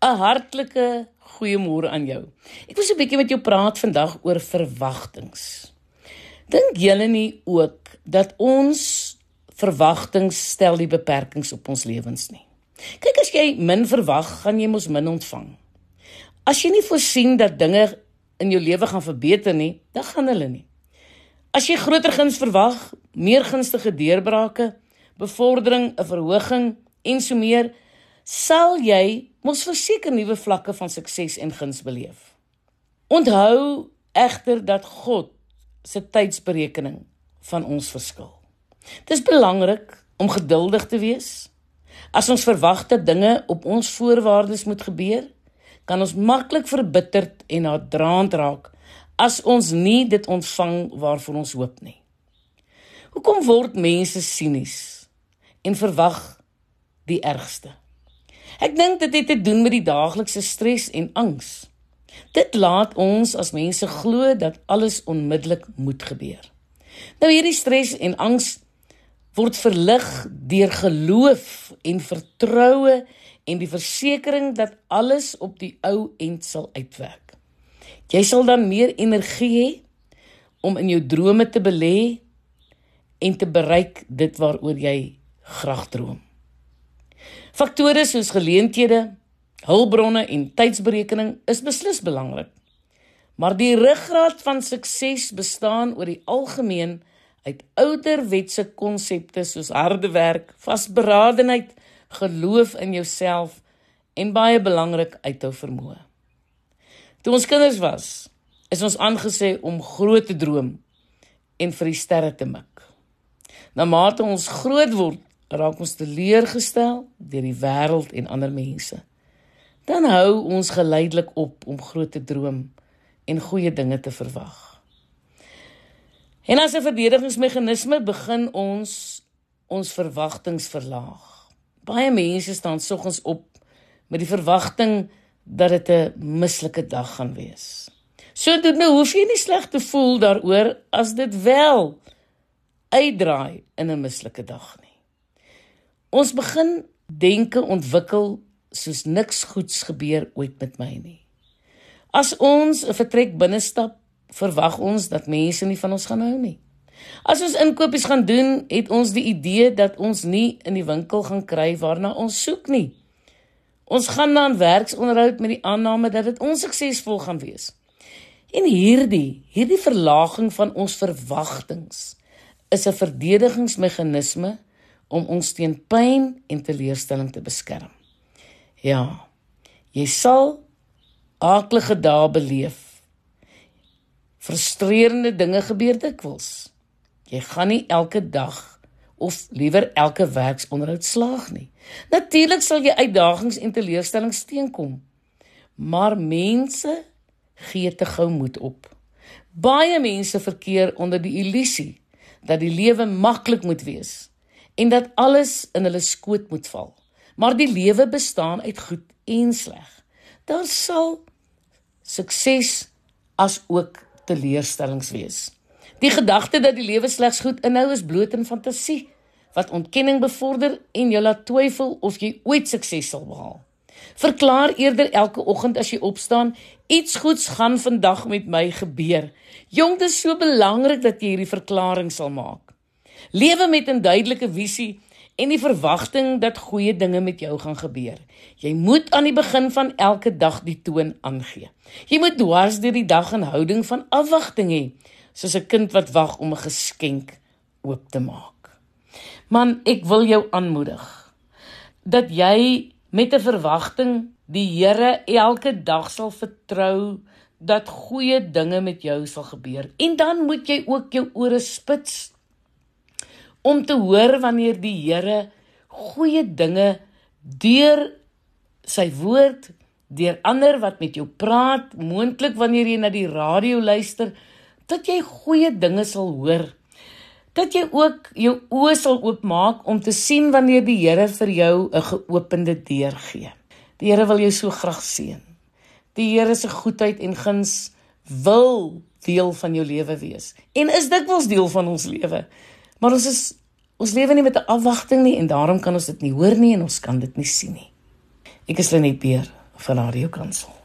'n Hartlike goeiemôre aan jou. Ek wil so 'n bietjie met jou praat vandag oor verwagtinge. Dink julle nie ook dat ons verwagtinge stel die beperkings op ons lewens nie? Kyk as jy min verwag, gaan jy mos min ontvang. As jy nie voorsien dat dinge in jou lewe gaan verbeter nie, dan gaan hulle nie. As jy groter guns verwag, meer gunstige deurbrake, bevordering, 'n verhoging en so meer, sal jy mos verseker nuwe vlakke van sukses en guns beleef. Onthou egter dat God se tydsberekening van ons verskil. Dit is belangrik om geduldig te wees. As ons verwag dat dinge op ons voorwaardes moet gebeur, kan ons maklik verbitterd en naderdraand raak as ons nie dit ontvang waarvoor ons hoop nie. Hoekom word mense sinies en verwag die ergste? Ek dink dit het te doen met die daaglikse stres en angs. Dit laat ons as mense glo dat alles onmiddellik moet gebeur. Nou hierdie stres en angs word verlig deur geloof en vertroue en die versekering dat alles op die ou end sal uitwerk. Jy sal dan meer energie hê om in jou drome te belê en te bereik dit waaroor jy graag droom. Faktore soos geleenthede, hulpbronne en tydsberekening is beslis belangrik. Maar die ruggraat van sukses bestaan oor die algemeen uit ouderwetse konsepte soos harde werk, vasberadenheid, geloof in jouself en baie belangrik uithou vermoë. Toe ons kinders was, is ons aangesê om groot te droom en vir die sterre te mik. Na mate ons groot word, raak ons teleurgestel deur die wêreld en ander mense. Dan hou ons geleidelik op om groot te droom en goeie dinge te verwag. En as 'n verdedigingsmeganisme begin ons ons verwagtinge verlaag. Baie mense staan soggens op met die verwagting dat dit 'n mislike dag gaan wees. Sodoende hoef jy nie sleg te voel daaroor as dit wel uitdraai in 'n mislike dag nie. Ons begin denke ontwikkel soos niks goeds gebeur ooit met my nie. As ons 'n vertrek binne stap, verwag ons dat mense nie van ons gaan hou nie. As ons inkopies gaan doen, het ons die idee dat ons nie in die winkel gaan kry waarna ons soek nie. Ons gaan dan werksonderhoud met die aanname dat dit onsuksesvol gaan wees. En hierdie, hierdie verlaging van ons verwagtinge is 'n verdedigingsmeganisme om ons teen pyn en teleurstelling te beskerm. Ja. Jy sal aaklige dae beleef. Frustrerende dinge gebeur dikwels. Jy gaan nie elke dag of liewer elke werksonderhoud slaag nie. Natuurlik sal jy uitdagings en teleurstellings teenkom. Maar mense gee te gou moed op. Baie mense verkeer onder die illusie dat die lewe maklik moet wees en dat alles in hulle skoot moet val. Maar die lewe bestaan uit goed en sleg. Daar sal sukses as ook teleurstellings wees. Die gedagte dat die lewe slegs goed inhou is bloot 'n fantasie wat ontkenning bevorder en jou laat twyfel of jy ooit sukses sal behaal. Verklaar eerder elke oggend as jy opstaan, iets goeds gaan vandag met my gebeur. Jong, dit is so belangrik dat jy hierdie verklaring sal maak. Lewe met 'n duidelike visie en die verwagting dat goeie dinge met jou gaan gebeur. Jy moet aan die begin van elke dag die toon aangee. Jy moet dwars deur die dag 'n houding van afwagting hê, soos 'n kind wat wag om 'n geskenk oop te maak. Man, ek wil jou aanmoedig dat jy met 'n verwagting die Here elke dag sal vertrou dat goeie dinge met jou sal gebeur. En dan moet jy ook jou ore spits om te hoor wanneer die Here goeie dinge deur sy woord deur ander wat met jou praat, moontlik wanneer jy na die radio luister, dat jy goeie dinge sal hoor. Dat jy ook jou oë sal oopmaak om te sien wanneer die Here vir jou 'n geopende deur gee. Die Here wil jou so graag seën. Die Here se goedheid en guns wil deel van jou lewe wees en is dikwels deel van ons lewe. Maar ons is ons lewe nie met 'n afwagting nie en daarom kan ons dit nie hoor nie en ons kan dit nie sien nie. Ek is Lenet Beer van Radio Kansel.